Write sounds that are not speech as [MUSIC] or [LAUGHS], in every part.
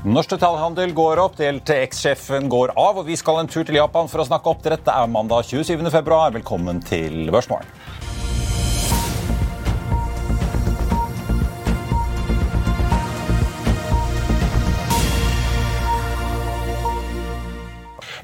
Norsk detaljhandel går opp, DLTX-sjefen går av, og vi skal en tur til Japan for å snakke oppdrett. Det er mandag 27. februar. Velkommen til Børsmorgen.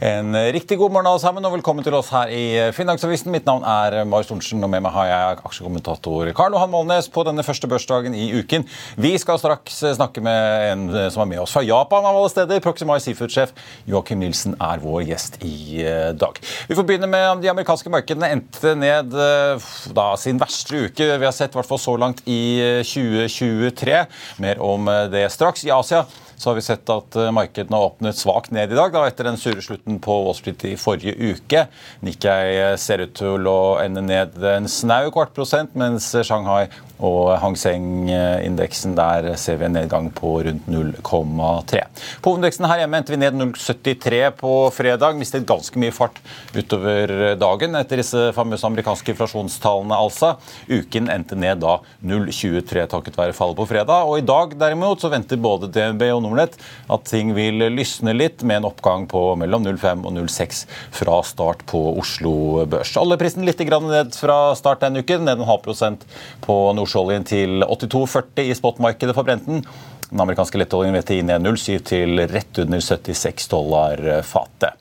En riktig god morgen alle sammen, og velkommen til oss her i Finansavisen. Mitt navn er Marius Thorensen, og med meg har jeg aksjekommentator Karl Johan Målnes på denne første børsdagen i uken. Vi skal straks snakke med en som er med oss fra Japan, av alle steder. Proximai Seafood-sjef Joakim Nilsen er vår gjest i eh, dag. Vi får begynne med om de amerikanske markedene endte ned eh, da, sin verste uke vi har sett, i hvert fall så langt i 2023. Eh, Mer om det straks. I Asia så har vi sett at eh, markedene har åpnet svakt ned i dag da, etter den sure slutten på Wall Street i forrige uke. Nikkei eh, ser ut til å ende ned en snau kvart prosent, mens Shanghai og Hang Seng-indeksen der ser vi en nedgang på rundt 0,3. På hovedindeksen her hjemme endte vi ned 0,73 på fredag. Mistet ganske mye fart utover dagen etter disse famøse amerikanske inflasjonstallene. altså. Uken endte ned da 0,23 takket være fallet på fredag. Og i dag derimot så venter både DNB og Nordnett at ting vil lysne litt, med en oppgang på mellom 0,5 og 0,6 fra start på Oslo Børs. Oljeprisen litt ned fra start denne uken, ned en halv prosent på nordsjøoljen til 82,40 i spotmarkedet for Brenten. Den amerikanske lettoljen VTI ned 0,7 til rett under 76 dollar fatet.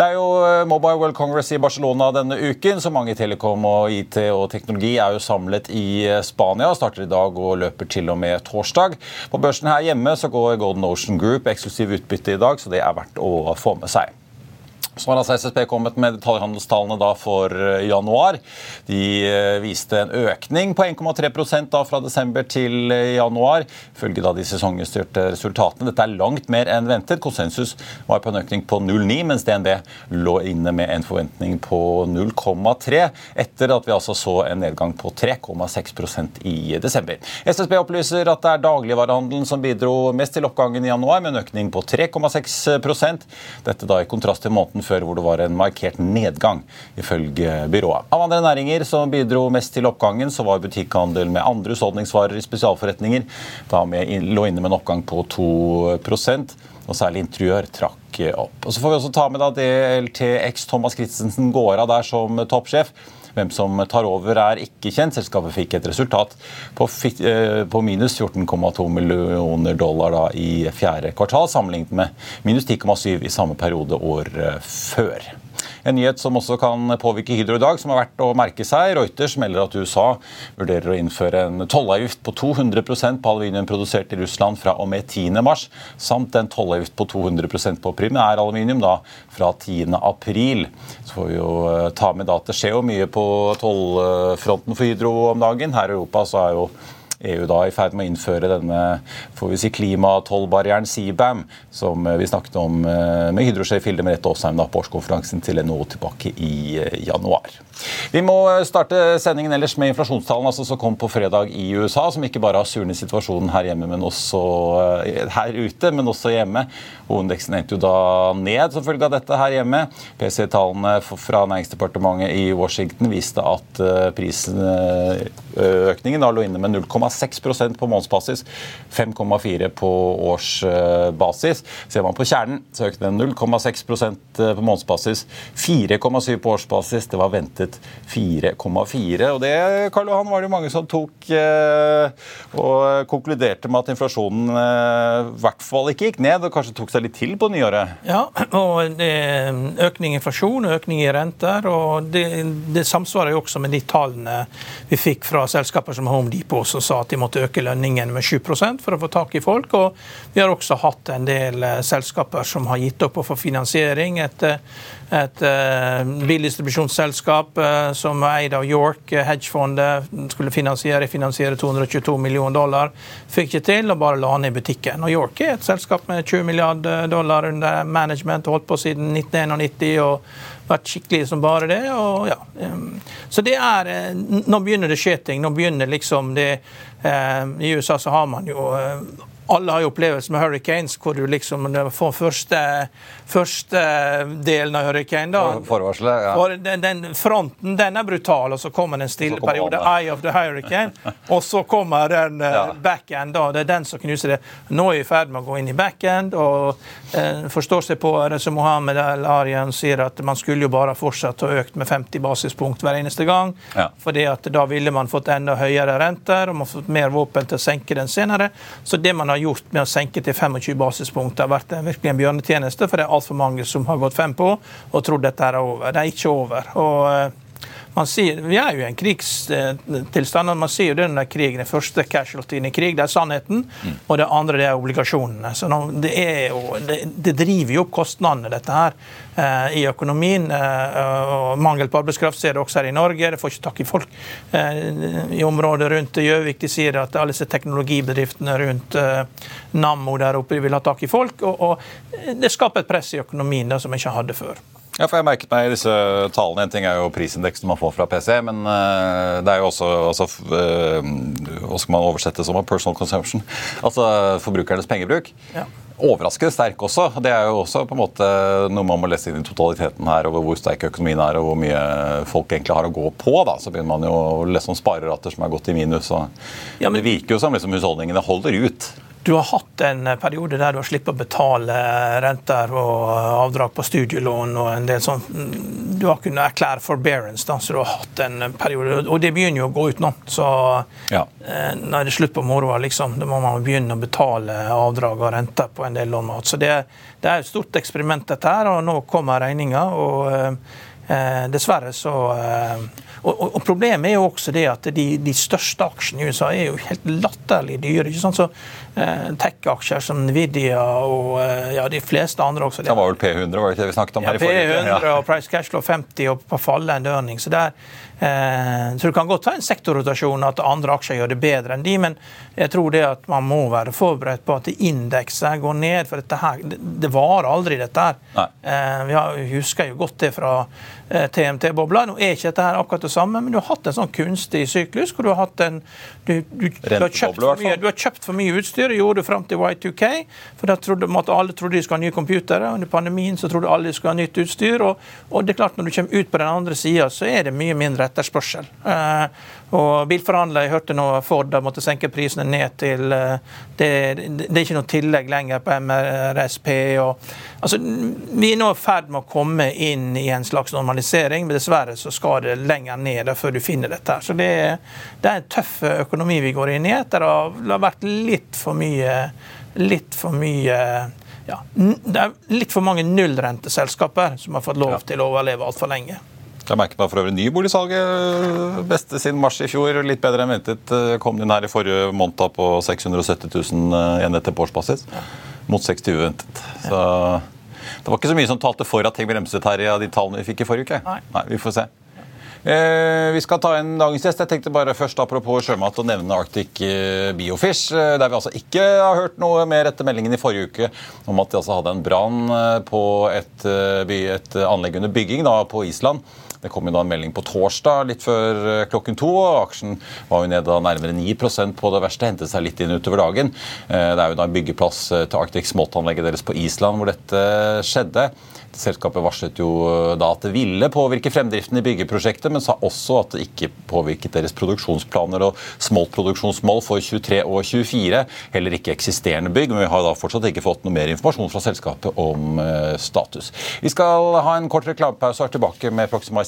Det er jo Mobile World Congress i Barcelona denne uken, så mange telekom og IT og teknologi er jo samlet i Spania. Starter i dag og løper til og med torsdag. På børsen her hjemme så går Golden Ocean Group eksklusiv utbytte i dag, så det er verdt å få med seg. Så har altså SSB kommet med detaljhandelstallene da for januar. De viste en økning på 1,3% da fra desember til januar, følge da de sesongstyrte resultatene. Dette er langt mer enn ventet. Konsensus var på en økning på 0,9, mens DNB lå inne med en forventning på 0,3, etter at vi altså så en nedgang på 3,6% i desember. SSB opplyser at det er dagligvarehandelen som bidro mest til oppgangen i januar, med en økning på 3,6% Dette da i kontrast til måneden før hvor det var en markert nedgang, ifølge byrået. Av andre næringer som bidro mest til oppgangen, så var butikkhandel med andre husholdningsvarer i spesialforretninger da lå inne med en oppgang på 2 og særlig interiør trakk opp. Og så får vi også ta med da DLTX Thomas Christensen går av der som toppsjef. Hvem som tar over, er ikke kjent. Selskapet fikk et resultat på, på minus 14,2 millioner dollar da, i fjerde kvartal, sammenlignet med minus 10,7 i samme periode året før. En nyhet som også kan påvirke Hydro i dag, som er verdt å merke seg. Reuters melder at USA vurderer å innføre en tollavgift på 200 på aluminium produsert i Russland fra og med 10.3, samt en tollavgift på 200% på primæraluminium da fra 10.4. Så får vi jo ta med da at det skjer jo mye på tollfronten for Hydro om dagen. Her i Europa så er jo EU da i ferd med å innføre denne får vi si, klimatollbarrieren CBAM, som vi snakket om med Hydro-sjef Hilde Merete Aasheim på årskonferansen til NHO tilbake i januar. Vi må starte sendingen ellers med inflasjonstallene altså, som kom på fredag i USA, som ikke bare har surnet situasjonen her hjemme, men også her ute, men også hjemme. Hovedindeksen endte jo da ned som følge av dette her hjemme. PC-tallene fra Næringsdepartementet i Washington viste at prisøkningen da lå inne med 0,6 0,6 på månedsbasis, 5,4 på årsbasis. Ser man på kjernen, så økte den 0,6% på månedsbasis, 4,7 på årsbasis. Det var ventet 4,4. Og det Karl Johan, var det mange som tok eh, og konkluderte med at inflasjonen eh, i hvert fall ikke gikk ned, og kanskje tok seg litt til på nyåret? Ja, og er økning i inflasjon, økning i renter. og det, det samsvarer jo også med de tallene vi fikk fra selskaper som Home Depot, som sa at de måtte øke lønningen med 7% for å få tak i folk. og Vi har også hatt en del eh, selskaper som har gitt opp å få finansiering. Et, et bildistribusjonsselskap som er eid av York, hedgefondet, skulle finansiere, finansiere 222 millioner dollar. Fikk ikke til, og bare la ned butikken. Og York er et selskap med 20 milliarder dollar under management, holdt på siden 1991 og vært skikkelig som bare det. og ja. Så det er Nå begynner det å skje ting. Nå begynner liksom det I USA så har man jo alle har jo opplevelser med hurricanes hvor du liksom får første, første delen av hurricane. da. Forvarselet, ja. For den, den, fronten den er brutal, og så kommer den stille periode, eye of the hurricane, [LAUGHS] og så kommer den uh, ja. backend. da, Det er den som knuser det. Nå er vi i ferd med å gå inn i backend, og eh, forstår seg på det som Mohammed Al-Aryan sier, at man skulle jo bare fortsatt ha økt med 50 basispunkt hver eneste gang. Ja. fordi at da ville man fått enda høyere renter, og man fått mer våpen til å senke den senere. Så det man har gjort med å senke til 25 basispunkter, har vært virkelig en bjørnetjeneste. For det er altfor mange som har gått fem på og trodd dette er over. Det er ikke over. og eh, man sier, Vi er jo i en krigstilstand. og Man sier jo det under krigen, den første casualtyen i krig, det er sannheten. Mm. Og det andre det er obligasjonene. Så det, er jo, det, det, driver jo opp kostnadene, dette her, eh, i økonomien. Eh, og Mangel på arbeidskraft ser det også her i Norge. Det får ikke tak i folk eh, i området rundt Gjøvik. De sier at alle disse teknologibedriftene rundt Nammo der oppe vil ha tak i folk. Og, og det skaper et press i økonomien da, som vi ikke hadde før. Ja, for jeg merket meg i disse talene, En ting er jo prisindeksen man får fra PC, men uh, det er jo også altså, uh, Hva skal man oversette som personal consumption? Altså forbrukernes pengebruk. Ja. Overraskende sterk også. Det er jo også på en måte noe man må lese inn i totaliteten her over hvor sterk økonomien er og hvor mye folk egentlig har å gå på. da, Så begynner man jo å lese om sparerater som er gått i minus. og ja, men... Det virker jo som liksom husholdningene holder ut. Du har hatt en periode der du har sluppet å betale renter og avdrag på studielån. og en del sånn, Du har kunnet erklære forbearance, da, så du har hatt en periode. Og det begynner jo å gå ut nå. Så ja. eh, når det er slutt på moroa, liksom, da må man begynne å betale avdrag og renter på en del lån. Så det, det, er et stort eksperiment, dette her, og nå kommer regninga. Og eh, dessverre så eh, og, og, Problemet er jo også det at de, de, største aksjene i USA er jo helt latterlig dyre. ikke sant? Så eh, Tech-aksjer som Nvidia og eh, ja, de fleste andre også. Det var vel P100 var det ikke det vi snakket om ja, her i forrige P100 ja. og Price Cashflow 50 og på fallende earning. Så, der, eh, så du kan godt ta en sektorrotasjon at andre aksjer gjør det bedre enn de, men jeg tror det at man må være forberedt på at indekser går ned. For dette her, det, var varer aldri, dette her. Eh, vi husker jo godt det fra eh, TMT-bobla. Nå er ikke dette her akkurat det det samme, men du har hatt en sånn kunstig syklus hvor du har hatt en Du, du, du, har, kjøpt mye, du har kjøpt for mye utstyr. Det gjorde fram til Y2K. For da trodde alle trodde de skulle ha nye computere. Under pandemien så trodde alle de skulle ha nytt utstyr. Og, og, det er klart når du kommer ut på den andre sida, så er det mye mindre etterspørsel. Eh, og bilforhandlere, Jeg hørte nå Ford har måttet senke prisene ned til eh, det, det, er ikke noe tillegg lenger på MRSP. Og, altså, vi er nå i ferd med å komme inn i en slags normalisering, men dessverre så skal det lenger ned før du finner dette. Så det, det er en tøff økonomi vi går inn i etter å ha vært litt for mye litt for mye ja, Det er litt for mange nullrenteselskaper som har fått lov til å overleve altfor lenge. Jeg merker meg for øvrig nyboligsalget. Beste siden mars i fjor. Litt bedre enn ventet. Kom inn her i forrige måned på 670 000 enheter på årsbasis. Mot 60 uventet. Så det var ikke så mye som talte for at ting bremset her i de tallene vi fikk i forrige uke. Nei. Nei, vi får se. Eh, vi skal ta en dagens gjest. Jeg tenkte bare først apropos sjømat å nevne Arctic Biofish. Der vi altså ikke har hørt noe mer etter meldingen i forrige uke om at de altså hadde en brann på et, et, anlegg under bygging da, på Island. Det kom jo da en melding på torsdag litt før klokken to. og Aksjen var jo nede nærmere 9% på det verste, hentet seg litt inn utover dagen. Det er jo da en byggeplass til Arctic Smolt-anlegget deres på Island hvor dette skjedde. Selskapet varslet jo eh, da at det ville påvirke fremdriften i byggeprosjektet, men sa også at det ikke påvirket deres produksjonsplaner og smoltproduksjonsmål for 23 og 24. Heller ikke eksisterende bygg, men vi har da fortsatt ikke fått noe mer informasjon fra selskapet om eh, status. Vi skal ha en kort reklamepause og er tilbake med Proxima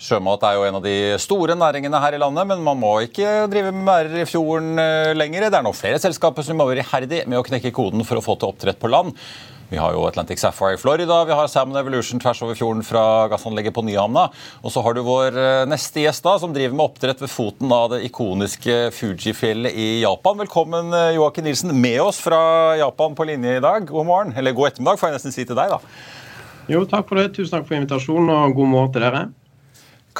Sjømat er jo en av de store næringene her i landet, men man må ikke drive med merder i fjorden eh, lenger. Det er nå flere selskaper som jobber iherdig med å knekke koden for å få til oppdrett på land. Vi har jo Atlantic Sapphire i Florida, vi har Salmon Evolution tvers over fjorden fra gassanlegget på Nyhamna. Og så har du vår eh, neste gjest da, som driver med oppdrett ved foten av det ikoniske Fuji-fjellet i Japan. Velkommen eh, Joakim Nilsen med oss fra Japan på linje i dag. God morgen, eller god ettermiddag får jeg nesten si til deg, da. Jo, takk for det. Tusen takk for invitasjonen, og god morgen til dere.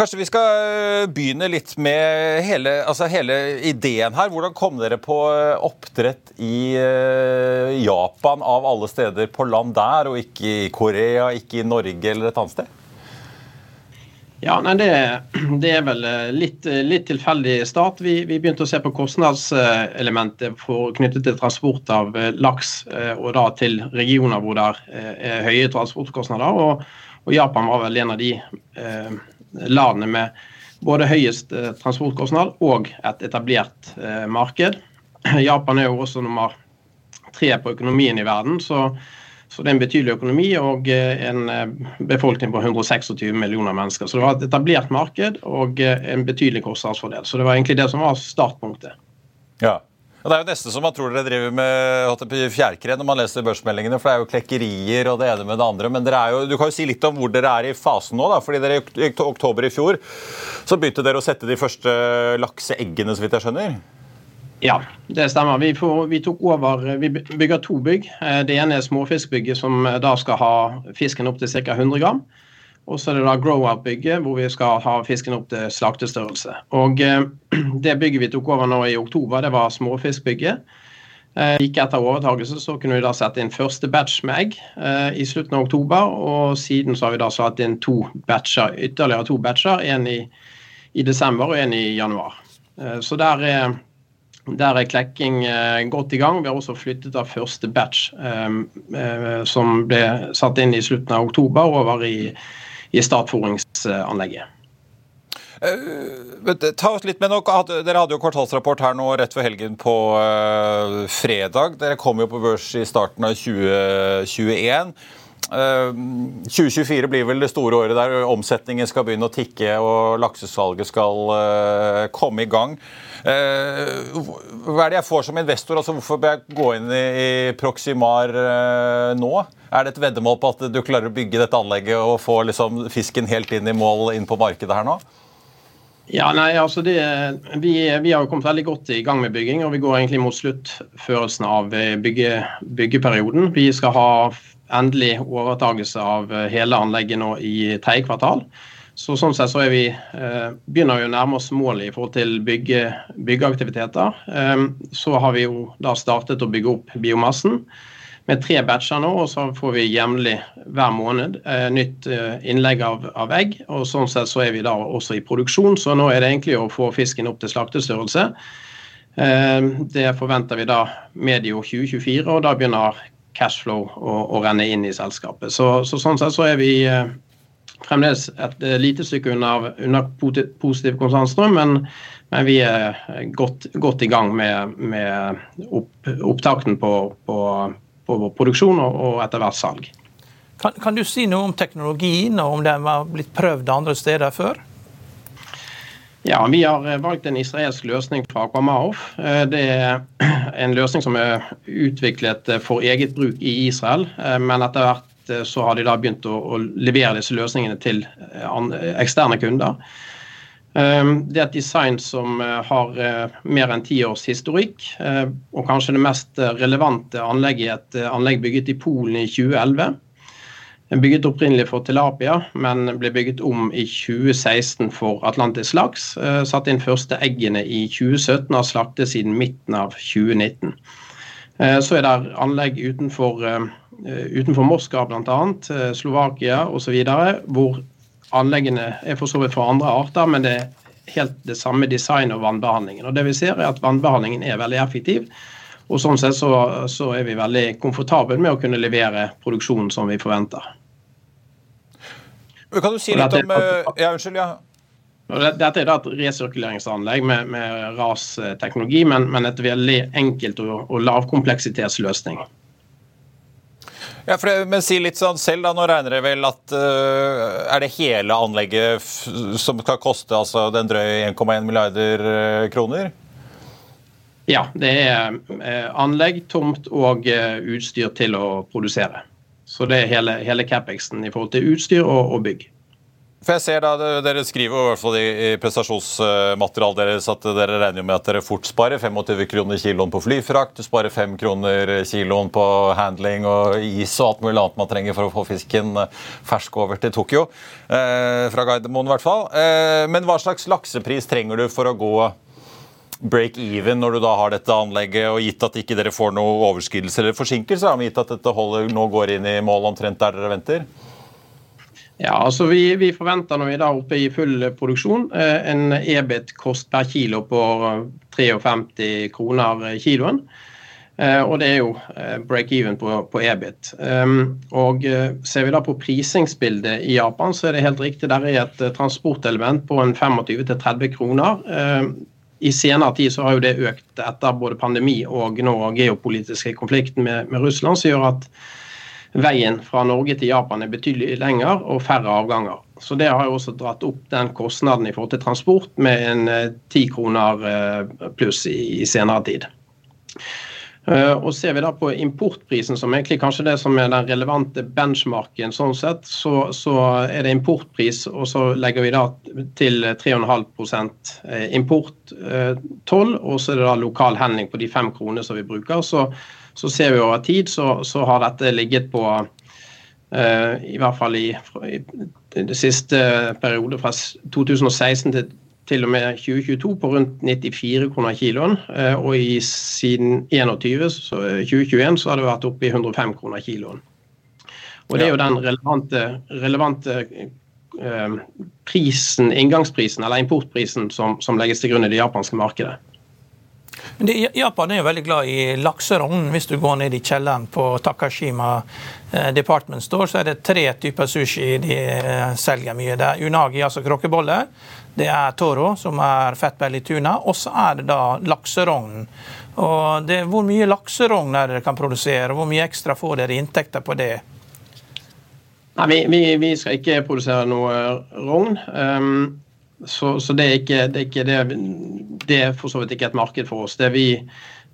Kanskje vi skal eh, begynne litt med hele, altså hele, ideen her. Hvordan kom dere på eh, oppdrett i eh, Japan av alle steder på land der, og ikke i Korea, ikke i Norge eller et annet sted? Ja, nei, det, det, er vel litt, litt tilfeldig start. Vi, vi, begynte å se på kostnadselementet for, knyttet til transport av laks, og da til regioner hvor det er høye transportkostnader. Og, og Japan var vel en av de eh, landene med både høyest eh, transportkostnad og et etablert eh, marked. [CLEARS THROAT] Japan er jo også nummer tre på økonomien i verden, så, så det er en betydelig økonomi og eh, en befolkning på 126 millioner mennesker. Så det var et etablert marked og en betydelig kostnadsfordel. Så det var egentlig det som var startpunktet. Ja, Det er jo nesten som man tror dere driver med fjærkre når man leser børsmeldingene. For det er jo klekkerier og det ene med det andre. Men jo, du kan jo si litt om hvor dere er i fasen nå. da, fordi dere I oktober i fjor så begynte dere å sette de første lakseeggene, så vidt jeg skjønner? Ja, det stemmer. Vi, får, vi, tok over, vi bygger to bygg. Eh, det ene er småfiskbygget, som eh, da skal ha fisken opp til ca. 100 gram. Og så er det da grow-out-bygget, hvor vi skal ha fisken opp til slaktestørrelse. Og eh, [CLEARS THROAT] Det bygget vi tok over nå i oktober, det var småfiskbygget. Eh, like etter overtakelse så kunne vi da sette inn første batch med egg eh, i slutten av oktober. Og siden så har vi da satt inn to batcher, ytterligere to batcher. En i, i desember og en i januar. Eh, så der er, der er klekking eh, godt i gang. Vi har også flyttet av første batch eh, eh, som ble satt inn i slutten av oktober, over i i startforingsanlegget. Uh, ta oss litt med noe. Dere hadde jo kvartalsrapport her nå rett før helgen på uh, fredag. Dere kom jo på børs i starten av 2021. Uh, 2024 blir vel det store året der omsetningen skal begynne å tikke og laksesalget skal komme i gang. Hva er det jeg får som investor? Altså, hvorfor bør jeg gå inn i Proximar nå? Er det et veddemål på at du klarer å bygge dette anlegget og få liksom fisken helt inn i mål inn på markedet her nå? Ja, nei, altså det, vi, vi, har jo kommet veldig godt i gang med bygging, og vi går egentlig mot sluttførelsen av eh, bygge, byggeperioden. Vi skal ha endelig overtakelse av eh, hele anlegget nå i tredje kvartal. Så sånn sett så er vi, eh, begynner vi å nærme oss målet i forhold til bygge, byggeaktiviteter. Eh, så har vi jo da startet å bygge opp biomassen med tre batcher nå, og så får vi jevnlig hver måned eh, nytt eh, innlegg av, av, egg. og Sånn sett så er vi da også i produksjon, så nå er det egentlig å få fisken opp til slaktestørrelse. Eh, det forventer vi da medio 2024, og da begynner cashflow å, å renne inn i selskapet. Så, så Sånn sett så er vi fremdeles et lite stykke under, unna positiv konsernstrøm, men, men, vi er godt, godt i gang med, med opp, opptakten på, på på produksjon og etter hvert salg. Kan, kan, du si noe om teknologien, og om den var blitt prøvd andre steder før? Ja, Vi har eh, valgt en israelsk løsning fra Aquamaof. Eh, det er [CLEARS THROAT] en løsning som er utviklet eh, for eget bruk i Israel, men etter hvert så har de da begynt å, å levere disse løsningene til eksterne kunder. Det er et design som har mer enn ti års historikk, og kanskje det mest relevante anlegget er et anlegg bygget i Polen i 2011. Bygget opprinnelig for tilapia, men ble bygget om i 2016 for atlantisk laks. Eh, satt inn første eggene i 2017 og har slaktet siden midten av 2019. Eh, så er det anlegg utenfor, eh, utenfor Moskva bl.a., Slovakia osv., hvor anleggene er for så vidt for andre arter, men det er helt det samme design og vannbehandlingen. Og det vi ser er at Vannbehandlingen er veldig effektiv. Og sånn sett så, så er vi veldig komfortable med å kunne levere produksjonen som vi forventer. Kan du si litt om eh, Ja, unnskyld. ja. Dette er da et resirkuleringsanlegg med, med RAS-teknologi, men, men, et veldig enkelt og, og lavkompleksitetsløsning. Ja, det, men si litt sånn selv, da. Nå regner jeg vel at uh, Er det hele anlegget som skal koste altså den drøye 1,1 milliarder uh, kroner? Ja, det er uh, anlegg, tomt og utstyr til å produsere. Så det er hele, hele capexen i forhold til utstyr og, og bygg. For jeg ser da, Dere skriver i hvert fall i prestasjonsmaterialet deres at dere regner med at dere fort sparer 25 kroner kiloen på flyfrakt, du sparer 5 kroner kiloen på handling og is og alt mulig annet man trenger for å få fisken fersk over til Tokyo. Eh, fra Gardermoen i hvert fall. Eh, men hva slags laksepris trenger du for å gå break even når du da har dette anlegget, og gitt at ikke dere får noe overskridelse eller forsinkelse, gitt at dette holder, nå går inn i mål omtrent der dere venter? Ja, altså vi, vi forventer når vi er oppe i full produksjon eh, en EBIT-kost per kilo på 53 kroner kiloen. Eh, og det er jo eh, break-even på, på, EBIT. Um, og Ser vi da på prisingsbildet i Japan, så er det helt riktig. Der er et transportelement på en 25-30 kroner i senere tid så har jo det økt etter både pandemi og nå geopolitiske konflikten med, med, Russland, som gjør at veien fra Norge til Japan er betydelig lenger og færre avganger. Så Det har jo også dratt opp den kostnaden i forhold til transport med en ti kroner eh, pluss i, senere tid. Eh, og Ser vi da på importprisen, som egentlig kanskje det som er den relevante benchmarken, sånn sett, så, så er det importpris, og så legger vi da til 3,5 eh, importtoll, og så er det da lokal handling på de fem kronene som vi bruker. Så, så ser vi over tid så, så har dette ligget på uh, i hvert fall i, i det siste periode fra 2016 til til og med 2022 på rundt 94 kroner kiloen. Eh, og i siden 21, så 2021 eh, så har det vært oppe i 105 kroner kiloen. Og Det er jo den relevante, relevante eh, prisen, inngangsprisen eller importprisen som, som legges til grunn i det japanske markedet. Det, Japan er jo veldig glad i lakserogn. Hvis du går ned i kjelleren på Takashima eh, Department Store, så er det tre typer sushi de eh, selger mye. Det er unagi, altså krokkeboller. Det er toro, som er fettbelly tuna. Og så er det da lakserogn. Og det, hvor mye lakserogn er det dere kan produsere, og hvor mye ekstra får dere inntekter på det? Nei, vi, vi, vi skal ikke produsere noe rogn. Um, så, så det, er ikke, det, er ikke det, det, er for så vidt ikke et marked for oss. Det vi,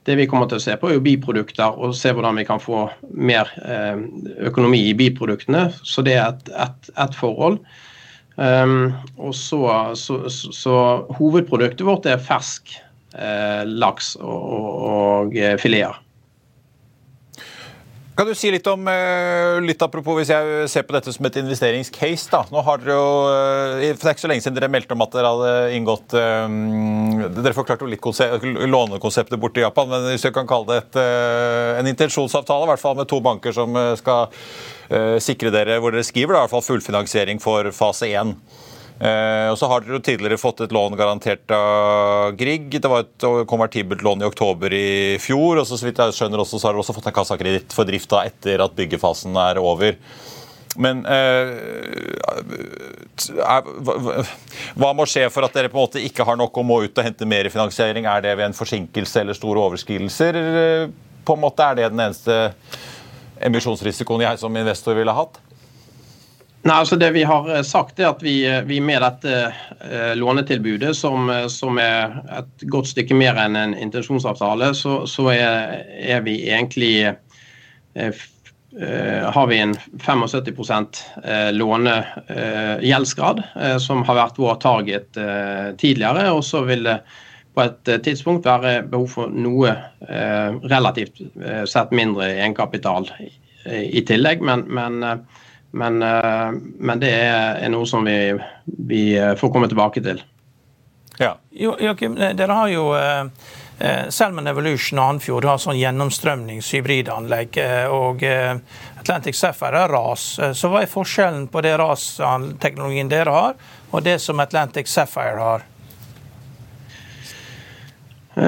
det vi kommer til å se på, er jo biprodukter og se hvordan vi kan få mer eh, økonomi i biproduktene. Så det er et, et, et forhold. Um, og så, så, så, så, hovedproduktet vårt er fersk eh, laks og, og, og eh, fileter. Kan du si litt om eh, litt apropos hvis jeg ser på dette som et investeringscase? da. Nå har dere jo, eh, For det er ikke så lenge siden dere meldte om at dere hadde inngått um, Dere forklarte jo litt konsept, lånekonseptet borte i Japan, men hvis jeg kan kalle det et, en intensjonsavtale, i hvert fall med to banker som skal sikre dere, hvor dere skriver da, i hvert fall fullfinansiering for fase 1. Uh, og så har dere jo tidligere fått et lån garantert av Grieg. Det var et konvertibelt lån i oktober i fjor. og så, så vidt jeg skjønner også, så har dere også fått en kassakreditt for drifta etter at byggefasen er over. Men eh, er, hva må skje for at dere på en måte ikke har nok og må ut og hente mer finansiering? Er det ved en forsinkelse eller store overskridelser? På en måte Er det den eneste emisjonsrisikoen jeg som investor ville hatt? Nei, altså Det vi har eh, sagt, er at vi, eh, vi med dette eh, lånetilbudet, som, som, er et godt stykke mer enn en intensjonsavtale, så, så er, er, vi egentlig eh, har vi en 75% lånegjeldsgrad, som har vært vår target tidligere. Og så vil det på et tidspunkt være behov for noe relativt sett mindre egenkapital i tillegg. Men, men, men, men, det er noe som vi, vi får komme tilbake til. Ja. Joakim, dere har jo Eh, Salmon Evolution og Andfjord har sånn gjennomstrømningshybridanlegg. Eh, og eh, Atlantic Sapphire er ras. Så hva er forskjellen på det rasteknologien dere har, og det som Atlantic Sapphire har? [CLEARS THROAT]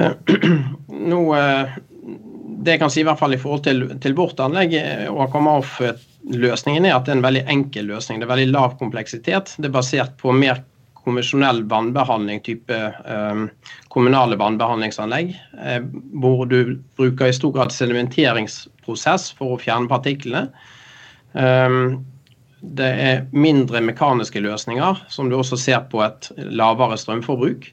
Nå, det jeg kan si i hvert fall i forhold til, til vårt anlegg og Aquamorph-løsningen, er at det er en veldig enkel løsning. Det er veldig lav kompleksitet. Det er basert på mer konvensjonell vannbehandling, type eh, kommunale vannbehandlingsanlegg, eh, hvor du bruker i stor grad sedimenteringsprosess for å fjerne partiklene. Eh, det er mindre mekaniske løsninger, som du også ser på et lavere strømforbruk.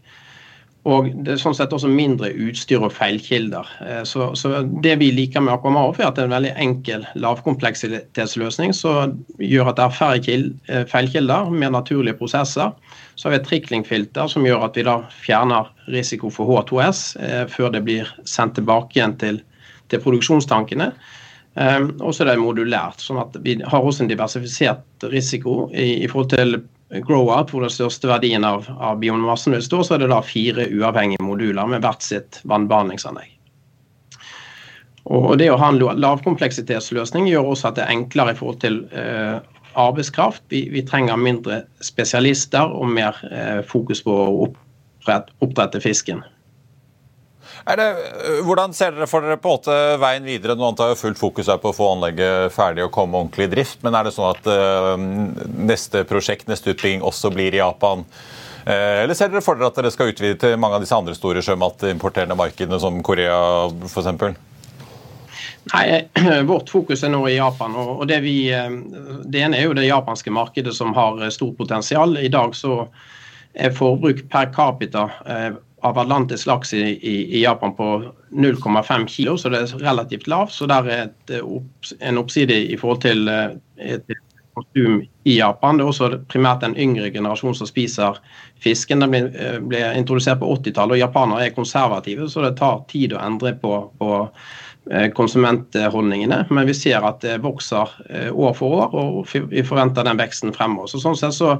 Og det er sånn sett også mindre utstyr og feilkilder. Eh, så, så Det vi liker med Aquamarov, er at det er en veldig enkel lavkompleksitetsløsning som gjør at det er færre eh, feilkilder, mer naturlige prosesser. Så har vi et triklingfilter som gjør at vi da fjerner risiko for H2S eh, før det blir sendt tilbake igjen til, til produksjonstankene. Og så er det modulært, sånn at vi har også en diversifisert risiko i, i forhold til grow-out, hvor den største verdien av, av biomassen vil stå, så er det da fire uavhengige moduler med hvert sitt vannbehandlingsanlegg. Og Det å ha en lavkompleksitetsløsning gjør også at det er enklere i forhold til eh, arbeidskraft. Vi, vi, trenger mindre spesialister og mer eh, fokus på å opprette, oppdrette fisken. Det, øh, hvordan ser dere for dere på en måte veien videre? Nå antar jeg fullt fokus er på å få anlegget ferdig og komme ordentlig i drift. Men er det sånn at uh, neste prosjekt, neste utbygging, også blir i Japan? Uh, eller ser dere for dere at dere skal utvide til mange av disse andre store sjømatimporterende markedene, som Korea f.eks.? Nei, [CLEARS THROAT] Vårt fokus er nå i Japan. og det, vi, det ene er jo det japanske markedet som har stort potensial. I dag så er forbruk per capita av atlantisk laks i, i, i Japan på 0,5 kilo, så det er relativt lavt. Så der er et, eh, en oppside i forhold til eh, et konsum i Japan. Det er også primært den yngre generasjonen som spiser fisken. Den ble, eh, ble introdusert på 80-tallet, og japanere er konservative, så det tar tid å endre på, på konsumentholdningene. Men vi ser at det vokser år for år, og vi forventer den veksten fremover. Så sånn sett så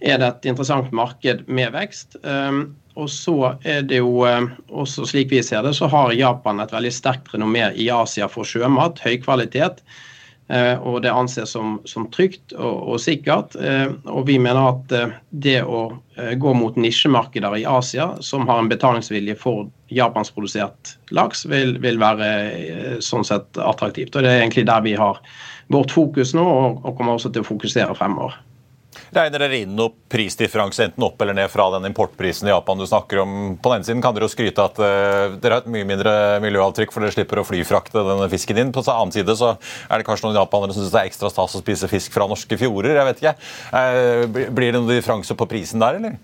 er det et interessant marked med vekst. Um, og så er det jo eh, også slik vi ser det, så har Japan et veldig sterkt renommé i Asia for sjømat, høy kvalitet. Eh, og det anses som, som trygt og, og, sikkert. Eh, og vi mener at det å gå mot nisjemarkeder i Asia som har en betalingsvilje for japanskprodusert laks, vil, vil, være sånn sett attraktivt. Og det er egentlig der vi har vårt fokus nå, og, og kommer også til å fokusere fremover. Regner dere inn noe prisdifferanse enten opp eller ned fra den importprisen i Japan du snakker om? På den siden kan dere jo skryte at uh, dere har et mye mindre miljøavtrykk, for dere slipper å flyfrakte denne fisken inn. På den annen side så er det kanskje noen japanere som syns det er ekstra stas å spise fisk fra norske fjorder. jeg vet ikke. Uh, blir det noen differanse på prisen der, eller?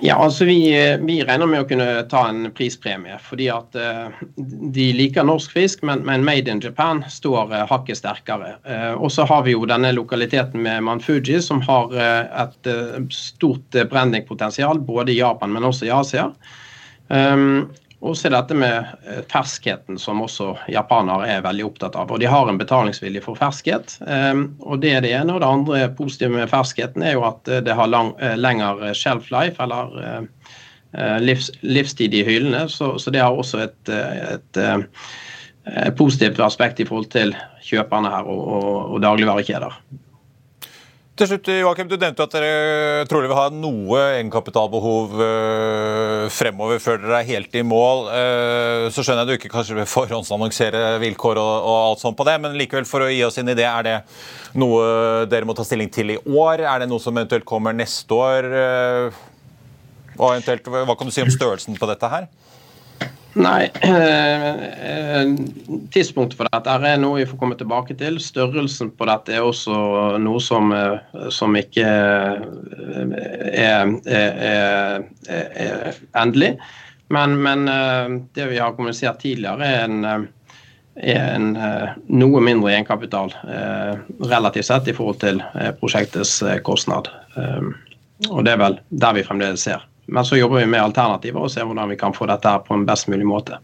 Ja, altså vi, vi, regner med å kunne ta en prispremie. Fordi at uh, de liker norsk fisk, men, men, Made in Japan står uh, hakket sterkere. Uh, og så har vi jo denne lokaliteten med Manfuji, som har et stort brandingpotensial både i Japan, men også i Asia. Um, og så er dette med eh, ferskheten, som også japanere er veldig opptatt av. Og de har en betalingsvilje for ferskhet. Ehm, og Det er det ene. Og det andre positive med ferskheten er jo at eh, det har lang, eh, lengre shelf life, eller livs, livstid i hyllene. Så, så, det har også et, et, et, positivt aspekt i forhold til kjøperne her og, og, og dagligvarekjeder. Til slutt, Joachim, Du nevnte at dere trolig vil ha noe egenkapitalbehov øh, fremover før dere er helt i mål. Øh, så skjønner jeg du ikke kanskje vil forhåndsannonsere vilkår og, og, alt sånt på det, men likevel for å gi oss inn i det, er det noe dere må ta stilling til i år? Er det noe som eventuelt kommer neste år? Øh, og eventuelt, Hva kan du si om størrelsen på dette her? Nei, [CLEARS THROAT] eh, tidspunktet for dette er noe vi får komme tilbake til. Størrelsen på dette er også noe som, eh, som ikke eh, er, er, er, er endelig. Men, men, det vi har kommunisert tidligere, er en, en noe mindre egenkapital relativt sett i forhold til prosjektets kostnad. Og det er vel der vi fremdeles ser. Men så jobber vi med alternativer og ser hvordan vi kan få dette på en best mulig måte.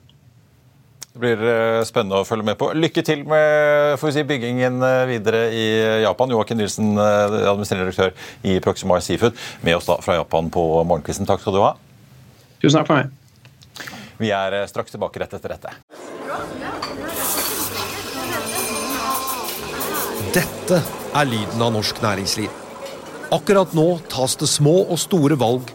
Det blir eh, spennende å følge med på. Lykke til med si, byggingen eh, videre i Japan. Joakim Nilsen, eh, administrerende direktør i Proximar Seafood, med oss da fra Japan på morgenkvisten. Takk skal du ha. Tusen takk for meg. Vi er straks tilbake rett etter dette. Dette er lyden av norsk næringsliv. Akkurat nå tas det små og store valg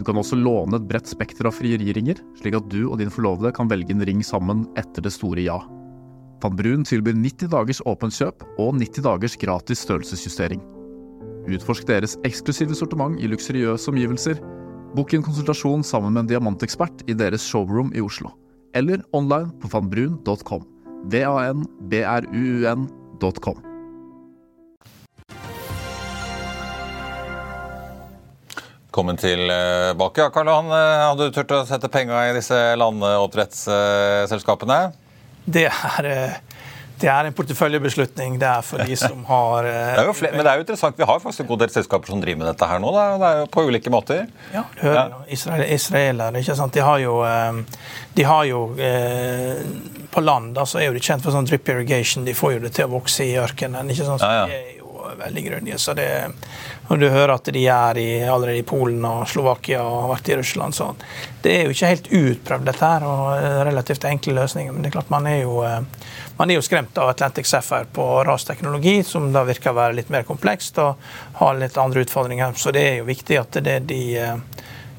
Du kan også låne et bredt spekter av frieriringer, slik at du og din forlovede kan velge en ring sammen etter det store ja. Van Brun tilbyr 90 dagers åpent kjøp og 90 dagers gratis størrelsesjustering. Utforsk deres eksklusive sortiment i luksuriøse omgivelser. Bok en konsultasjon sammen med en diamantekspert i deres showroom i Oslo. Eller online på vanbrun.com. V-a-n-b-r-u-u-n.com. Velkommen tilbake. Ja, Karl Johan, eh, hadde du turt å sette penger i disse landoppdrettsselskapene? Det er, eh, det er en porteføljebeslutning. Det er for de [LAUGHS] som har eh, det flere, Men det er jo interessant. Vi har faktisk en god del selskaper som driver med dette her nå. Da. Det er jo På ulike måter. Ja, du hører ja. Israel, Israeler, ikke sant? De har jo, de har jo På land da, så er jo de kjent for sånn drip irrigation. De får jo det til å vokse i ørkenen. ikke sant? Så ja, ja. De er jo veldig grunnige, så det og du hører at de er i, allerede i Polen og Slovakia og har vært i Russland. Så det er jo ikke helt utprøvd, dette her, og relativt enkle løsninger. Men det er klart man er jo, eh, man er jo skremt av Atlantic Sapphire på rasteknologi, som da virker å være litt mer komplekst og har litt andre utfordringer. Så det er jo viktig at det de eh,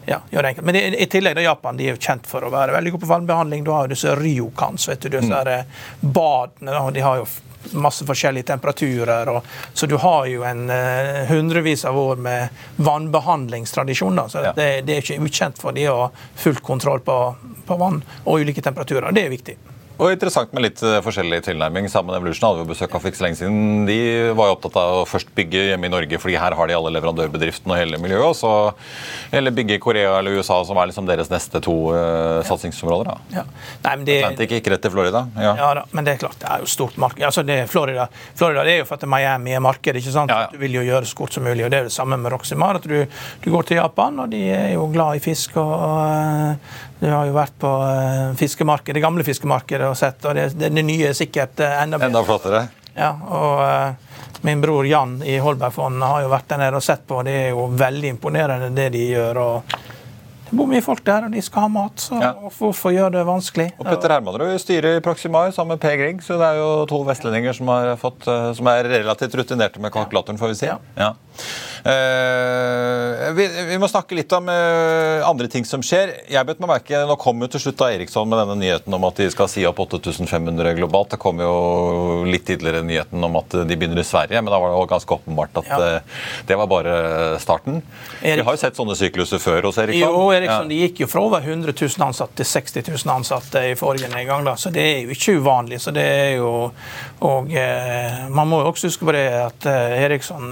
ja, gjør det enkelt. Men i tillegg da Japan de er jo kjent for å være veldig god på vannbehandling. Du har jo disse ryokans, vet du, disse mm. Eh, badene. De har jo masse forskjellige temperaturer. Og, så du har jo en uh, hundrevis av år med vannbehandlingstradisjon. Da, så ja. det, det, er ikke ukjent for de å ha full kontroll på, på vann og ulike temperaturer. Det er viktig. Og interessant med litt eh, forskjellig tilnærming. Sammen Evolution hadde vi besøk av for ikke så lenge siden. De var jo opptatt av å først bygge hjemme i Norge, fordi her har de alle leverandørbedriftene og hele miljøet. Og så eller bygge i Korea eller USA, som er liksom deres neste to uh, satsingsområder. da. Ja. Nei, men det, Atlantic gikk rett til Florida. Ja. ja da, men det er klart, det er jo stort marked. Altså, det er Florida. Florida det er jo for at Miami er markedet. ikke sant? Ja, ja. Du vil jo gjøre det så kort som mulig. og Det er det samme med Roximar. at du, du, går til Japan, og de er jo glad i fisk. og og du har jo vært på fiskemarkedet, det gamle fiskemarkedet og sett, og det, det, det nye er sikkert uh, enda bedre. Enda flottere. Ja, og uh, Min bror Jan i Holbergfondet har jo vært der nede og sett på. Det er jo veldig imponerende det de gjør. og Det bor mye folk der, og de skal ha mat. så ja. Hvorfor gjøre det vanskelig? Og Petter Hermanrud styrer i Proximar sammen med Per Grieg, så det er jo to vestlendinger som, fått, som er relativt rutinerte med kalkulatoren, får vi si. Ja. ja. Uh, vi, vi, må snakke litt om uh, andre ting som skjer. Jeg bet meg merke, Nå kom jo til slutt da Eriksson med denne nyheten om at de skal si opp 8500 globalt. Det kom jo litt tidligere nyheten om at de begynner i Sverige, men da var det jo ganske åpenbart at ja. uh, det var bare starten. Erik... Vi har jo sett sånne sykluser før hos Eriksson. Jo, Eriksson, ja. De gikk jo fra over 100 000 ansatte til 60 000 ansatte i forrige nedgang, da. så det er jo ikke uvanlig. så det er jo og Man må jo også huske på det at Eriksson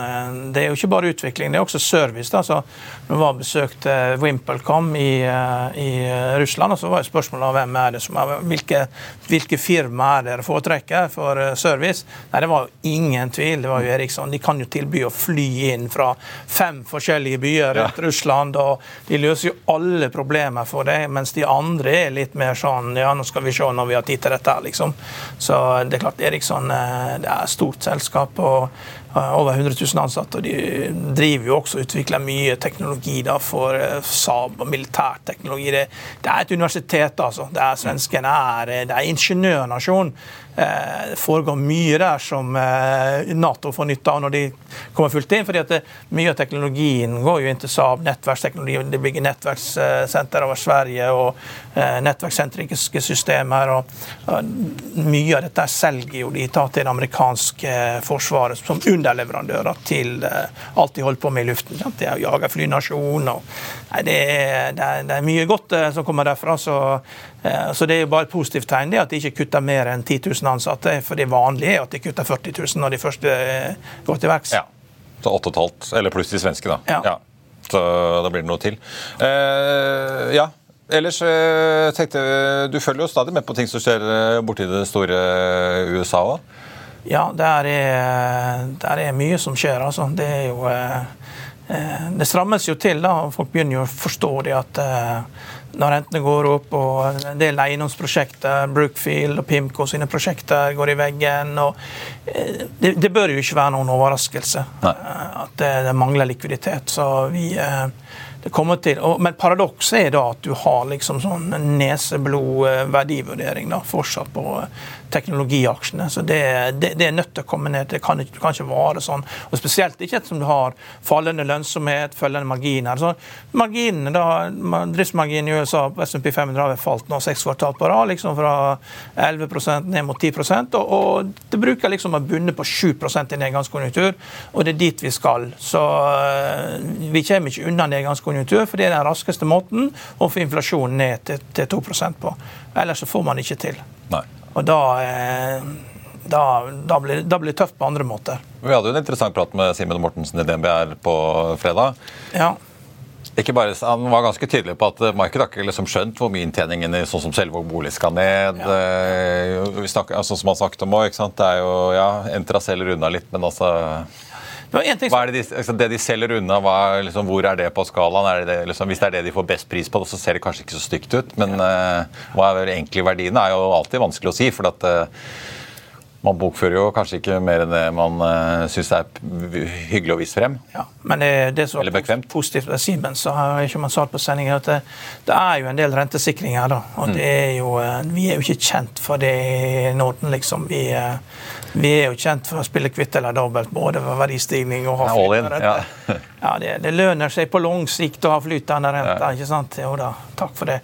det er jo ikke bare utvikling, det er også service. da, så når vi besøkte Wimpelcom i, eh, i, Russland, og så var spørsmålet hvem er det som er, hvilke, hvilke firma er dere foretrekker for eh, service. Nei, Det var jo ingen tvil. Det var jo Eriksson. De kan jo tilby å fly inn fra fem forskjellige byer rundt ja. Russland, og de løser jo alle problemer for det, mens de andre er litt mer sånn Ja, nå skal vi se når vi har tid til dette, liksom. Så det er klart, Eriksson eh, det er et stort selskap. og over 100 000 ansatte. og De driver jo også og utvikler mye teknologi da, for Saab og militærteknologi. Det, det er et universitet, altså. Det er Svenskene er, det er ingeniørnasjon. Det foregår mye der som Nato får nytte av når de kommer fullt inn. fordi at det, Mye av teknologien går jo inn til Saab, nettverksteknologi. De bygger nettverkssenter over Sverige og nettverkssentriske systemer. og, Mye av dette selger jo de tar til det amerikanske forsvaret som underleverandører til alt de holder på med i luften. Sant? Det er jagerflynasjon og nei, det, er, det, er, det, er, mye godt som kommer derfra. så så Det er jo bare et positivt tegn det at de ikke kutter mer enn 10 000 ansatte. For det vanlige er at de kutter 40 000 når de først går til verks. Ja. Så 8,5, eller pluss de svenske, da. Ja. ja. Så da blir det noe til. Uh, ja, Ellers tenkte Du følger jo stadig med på ting som skjer borti det store USA òg? Ja, der er, der er, mye som skjer, altså. Det er jo Det strammes jo til, da. Folk begynner jo å forstå det at når rentene går opp og en del eiendomsprosjekter, Brookfield og Pimco sine prosjekter går i veggen. og Det, det bør jo ikke være noen overraskelse Nei. at det, det, mangler likviditet. så vi det kommer til, Men paradokset er da at du har liksom sånn neseblod-verdivurdering fortsatt på teknologiaksjene. Så det, det, det, er nødt til å komme ned. Det kan, ikke, kan ikke vare sånn. Og Spesielt ikke ettersom du har fallende lønnsomhet, følgende marginer. Så marginene da, Driftsmarginen i USA på SMP 500 har falt nå seks kvartal på rad, liksom fra 11% ned mot 10 og, og det bruker liksom å bunne på 7% i nedgangskonjunktur, og det er dit vi skal. Så vi kommer ikke unna nedgangskonjunktur, for det er den raskeste måten å få inflasjonen ned til, til 2% på. Ellers så får man ikke til. Nei. Og da, da, da, blir, da, blir, det tøft på andre måter. Vi hadde jo en interessant prat med Simen Mortensen i DNB her på fredag. Ja. Bare, han var ganske tydelig på at markedet har ikke liksom skjønt hvor mye inntjeningen i sånn som Selvåg bolig skal ned. Ja. Vi snakker, altså, som han snakket om også, Det er jo, ja, Entra selger unna litt, men altså hva er det, de, altså det de selger unna, hva, liksom, hvor er det på skalaen? Er det, liksom, hvis det er det de får best pris på, så ser det kanskje ikke så stygt ut. Men uh, hva er egentlig verdiene, er jo alltid vanskelig å si. for at uh, man bokfører jo kanskje ikke mer enn det man uh, syns er hyggelig å vise frem. Ja, men det, det som er positivt med Simen, så har ikke man sagt på sendingen, at det, det, er jo en del rentesikringer. da, og mm. det er jo, Vi er jo ikke kjent for det i Norden, liksom. Vi, vi er jo kjent for å spille kvitt eller dobbelt, både for verdistigning og ha flytende rente. Ja. ja det, det, lønner seg på lang sikt å ha flytende rente. Ikke sant? Jo da, takk for det.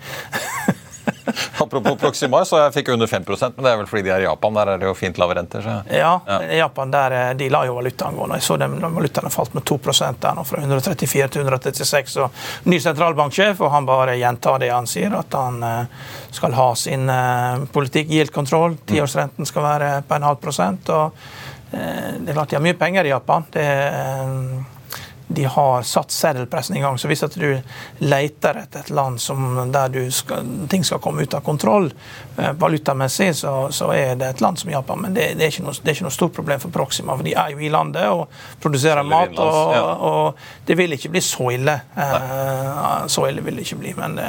[LAUGHS] Apropos Proximar, så jeg fikk under 5 men det er vel fordi de er i Japan. Der er det jo fint lave renter. Så. Ja, ja. i Japan der, eh, de la jo valutaen gå. Jeg så dem, valutaene falt med 2 der nå, fra 134 til 136. Og ny sentralbanksjef, og han bare gjentar det han sier, at han eh, skal ha sin politikk. politikk. Gjeldkontroll. Tiårsrenten skal være på en halv prosent. og det er klart de har mye penger i Japan. Det er de har satt seddelpressen i gang. Så hvis at du leter etter et land som, der skal, ting skal komme ut av kontroll eh, valutamessig, så, så, er det et land som Japan. Men det, det, er noe, det, er ikke noe, stort problem for Proxima, for de er jo i landet og produserer mat. Og, og, det vil ikke bli så ille. Eh, så ille vil det ikke bli. Men det,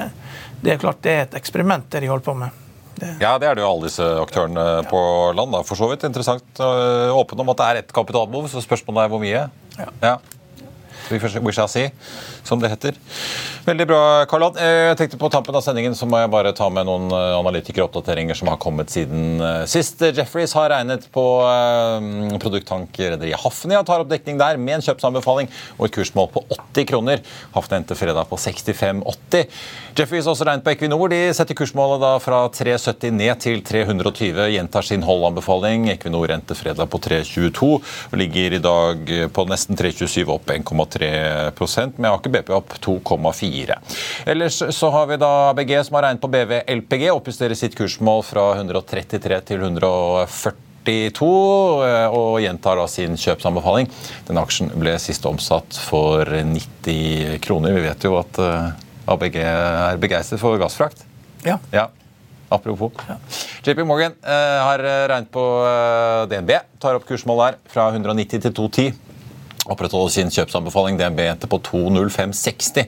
det, er klart det er et eksperiment, det de holder på med. Det. Ja, det er det jo alle disse aktørene ja. på land. Da. For så vidt interessant. Åpen om at det er et kapitalbehov, så spørsmålet er hvor mye. Ja. ja we shall see, som det heter. Veldig bra, Karl Ann. Eh, jeg tenkte På tampen av sendingen så må jeg bare ta med noen eh, analytikeroppdateringer som har kommet siden eh, sist. Jeffreys har regnet på produkttankrederiet Hafnia, tar opp dekning der med en kjøpsanbefaling og et kursmål på 80 kroner. Hafnia endte fredag på 65,80. Jeffreys har også regnet på Equinor. De setter kursmålet da fra 3,70 ned til 320. Gjentar sin holdanbefaling. Equinor endte fredag på 3,22 og ligger i dag på nesten 3,27, opp 1,3 med ikke BP opp 2,4. Ellers så har vi da ABG som har regnet på BV LPG, oppjusterer sitt kursmål fra 133 til 140 eh, og gjentar da sin kjøpsanbefaling. Den aksjen ble sist omsatt for 90 kroner. Vi vet jo at eh, ABG er begeistret for gassfrakt. Ja. ja. Apropos. Ja. JP Morgan eh, har regnet på DNB. Tar opp kursmål der fra 190 til 210. opprettholde sin kjøpsanbefaling. DNB endte på 2,0560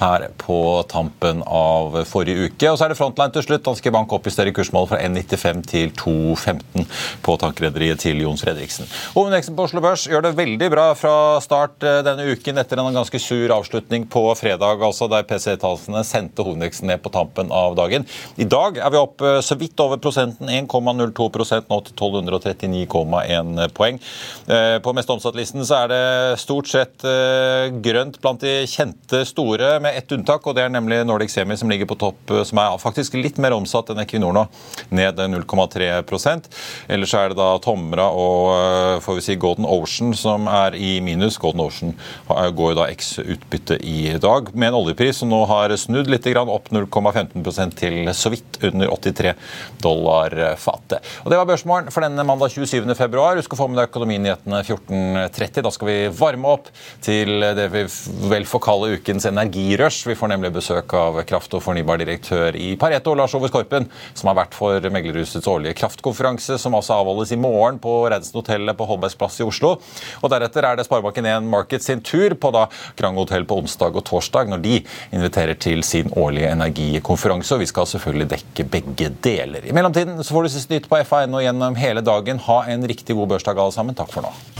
her på tampen av forrige uke. Og så er det Frontline til slutt. Danske Bank oppjusterer kursmål fra 1,95 til 2,15 på tankrederiet til Jon Fredriksen. Hovedindeksen på Oslo Børs gjør det veldig bra fra start eh, denne uken etter en ganske sur avslutning på fredag, altså der PC-tallene sendte hovedindeksen ned på tampen av dagen. I dag er vi opp eh, så vidt over prosenten, 1,02 nå til 1239,1 poeng. Eh, på mest omsatt-listen så er det stort sett eh, grønt blant de kjente store, med ett unntak, og det er nemlig Nordic Semi som ligger på topp, eh, som er faktisk litt mer omsatt enn Equinor nå, ned 0,3% Ellers er det da Tomra og eh, får vi si Golden Ocean som er i minus. Golden Ocean går jo da x utbytte i dag, med en oljepris som nå har snudd litt opp 0,15 til så vidt under 83 dollar fatet. Og Det var børsmålen for denne mandag 27. februar. Husk å få med deg økonominyhetene 14.30. Da skal vi varme opp til det vi vel får kalle ukens energirush. Vi får nemlig besøk av kraft- og fornybardirektør i Pareto, Lars Ove Skorpen, som har vært for Meglerhusets årlige kraftkonferanse, som altså avholdes i morgen på Reidsen-hotellet på Holbergs plass i Oslo. Og Deretter er det Sparebanken1 Market sin tur på da Krang hotell på onsdag og torsdag, når de inviterer til sin årlige energikonferanse. og Vi skal selvfølgelig dekke begge deler. I mellomtiden så får du siste nytt på FA.no gjennom hele dagen. Ha en riktig god børsdag, alle sammen. Takk for nå.